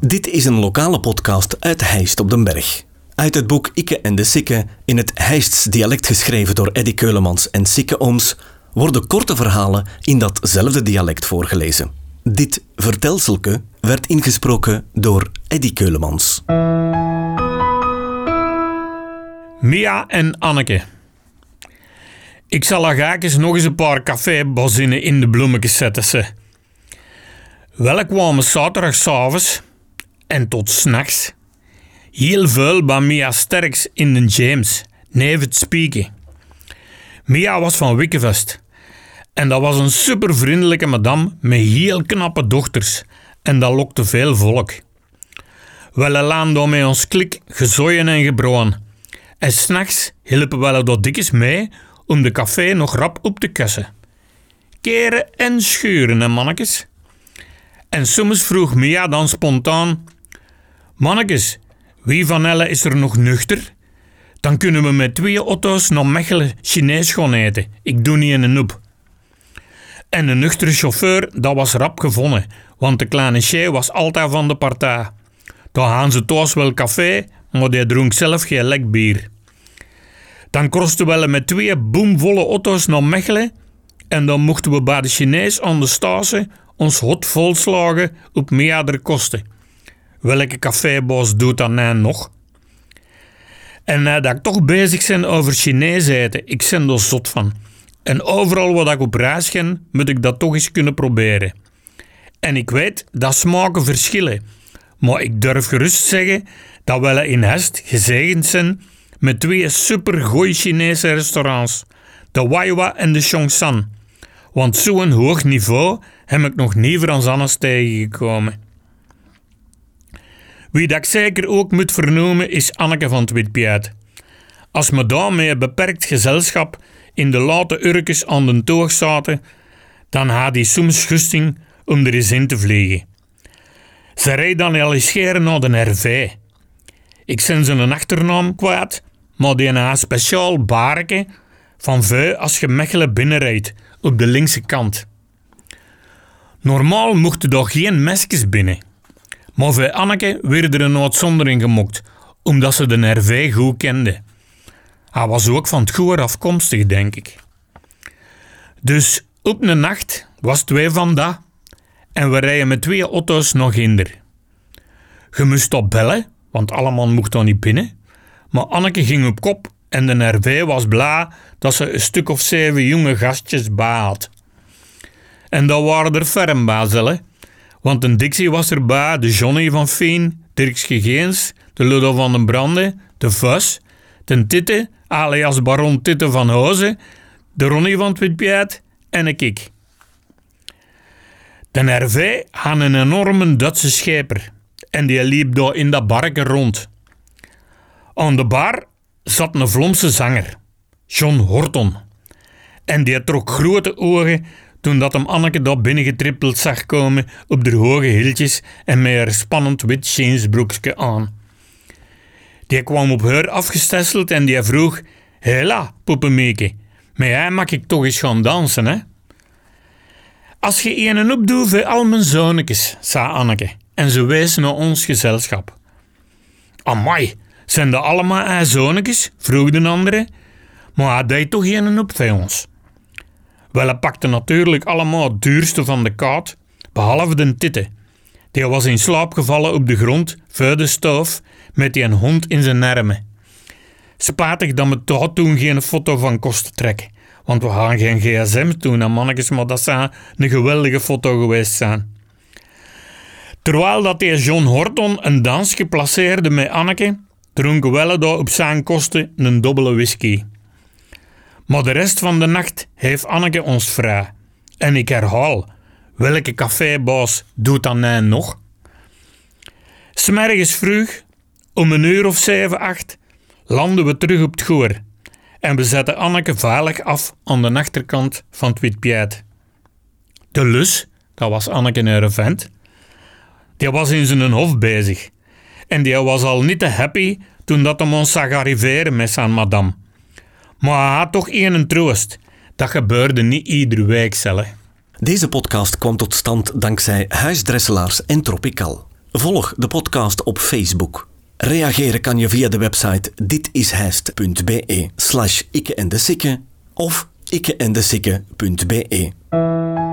Dit is een lokale podcast uit Heist op den Berg. Uit het boek Ikke en de Sikke, in het Heists dialect geschreven door Eddy Keulemans en Sikke Ooms, worden korte verhalen in datzelfde dialect voorgelezen. Dit vertelselke werd ingesproken door Eddy Keulemans. Mia en Anneke. Ik zal eens nog eens een paar cafébazinnen in de bloemetjes zetten. Ze. Wel kwamen zaterdagavond en tot s'nachts heel veel bij Mia Sterks in de James, neef het spieken. Mia was van Wikkevest en dat was een supervriendelijke madame met heel knappe dochters en dat lokte veel volk. Laan door met ons klik gezooien en gebroen. En s'nachts hielpen we dat dikjes mee om de café nog rap op te kussen. Keren en schuren, hè, mannetjes. En soms vroeg Mia dan spontaan: Mannetjes, wie van elle is er nog nuchter? Dan kunnen we met twee auto's naar Mechelen Chinees gaan eten. Ik doe niet in een noep. En de nuchtere chauffeur, dat was rap gevonden, want de kleine Che was altijd van de partij. Daar gaan ze thuis wel café, maar die dronk zelf geen lek bier. Dan krosten we met twee boomvolle auto's naar Mechelen en dan mochten we bij de Chinees aan de stage ons hot volslagen op meerdere kosten. Welke cafébaas doet dat nou nog? En uh, dat ik toch bezig ben over Chinees eten, ik ben er zot van. En overal waar ik op reis ga, moet ik dat toch eens kunnen proberen. En ik weet dat smaken verschillen, maar ik durf gerust zeggen dat we in Hest gezegend zijn met twee supergoeie Chinese restaurants, de Waiwa en de Chongsan. Want zo'n hoog niveau heb ik nog niet Frans anders tegengekomen. Wie dat ik zeker ook moet vernoemen is Anneke van het Witpiet. Als me daarmee een beperkt gezelschap in de late urkes aan de toog zaten, dan had hij soms gusting om er eens in te vliegen. Ze reed dan al eens naar de RV. Ik zijn zijn achternaam kwijt, maar die een speciaal barke van veu als je Mechelen binnenrijdt op de linkse kant. Normaal mochten er geen mesjes binnen. Maar voor Anneke werd er een uitzondering gemokt, omdat ze de RV goed kende. Hij was ook van het goer afkomstig, denk ik. Dus op een nacht was twee van dat en we rijden met twee auto's nog hinder. Je moest op bellen, want allemaal mocht dan niet binnen. Maar Anneke ging op kop en de RV was blij dat ze een stuk of zeven jonge gastjes baat. En dat waren er ferm want een Dixie was erbij, de Johnny van Feen, Dirks Gegeens, de Ludo van den Brande, de Vus, de Titte, alias Baron Titte van Hozen, de Ronnie van het Witpiet en een kik. De RV had een enorme Duitse scheper en die liep daar in dat barken rond. Aan de bar zat een Vlomse zanger, John Horton. En die trok grote ogen toen dat hem Anneke daar binnengetrippeld zag komen op de hoge hieltjes en met haar spannend wit jeansbroekje aan. Die kwam op haar afgestesseld en die vroeg, Hela, poepemieke, met jij mag ik toch eens gaan dansen, hè? Als je een opdoet voor al mijn zonnetjes, zei Anneke, en ze wees naar ons gezelschap. Amai, zijn dat allemaal haar zonnetjes? vroeg de andere. Maar hij deed toch geen op voor ons. Wel, hij pakte natuurlijk allemaal het duurste van de kaart, behalve de titte. Die was in slaap gevallen op de grond, voor de stoof, met die een hond in zijn armen. Spatig dat me toch toen geen foto van kosten trekken. Want we hadden geen gsm toen, en mannetjes, dat een geweldige foto geweest zijn. Terwijl dat die John Horton een dansje placeerde met Anneke, dronken we daar op zijn kosten een dubbele whisky. Maar de rest van de nacht heeft Anneke ons vrij. En ik herhaal, welke cafébaas doet dat nou nog? Smergens vroeg, om een uur of zeven, acht, landen we terug op het goor. En we zetten Anneke veilig af aan de achterkant van het Witpiet. De lus, dat was Anneke een vent, die was in zijn hof bezig. En die was al niet te happy toen dat hem ons zag arriveren met zijn madame. Maar toch één troost. Dat gebeurde niet iedere week zelf. Deze podcast kwam tot stand dankzij Huisdresselaars en Tropical. Volg de podcast op Facebook. Reageren kan je via de website ditishijst.be slash ikke en de sikke of ikke en de sikke.be.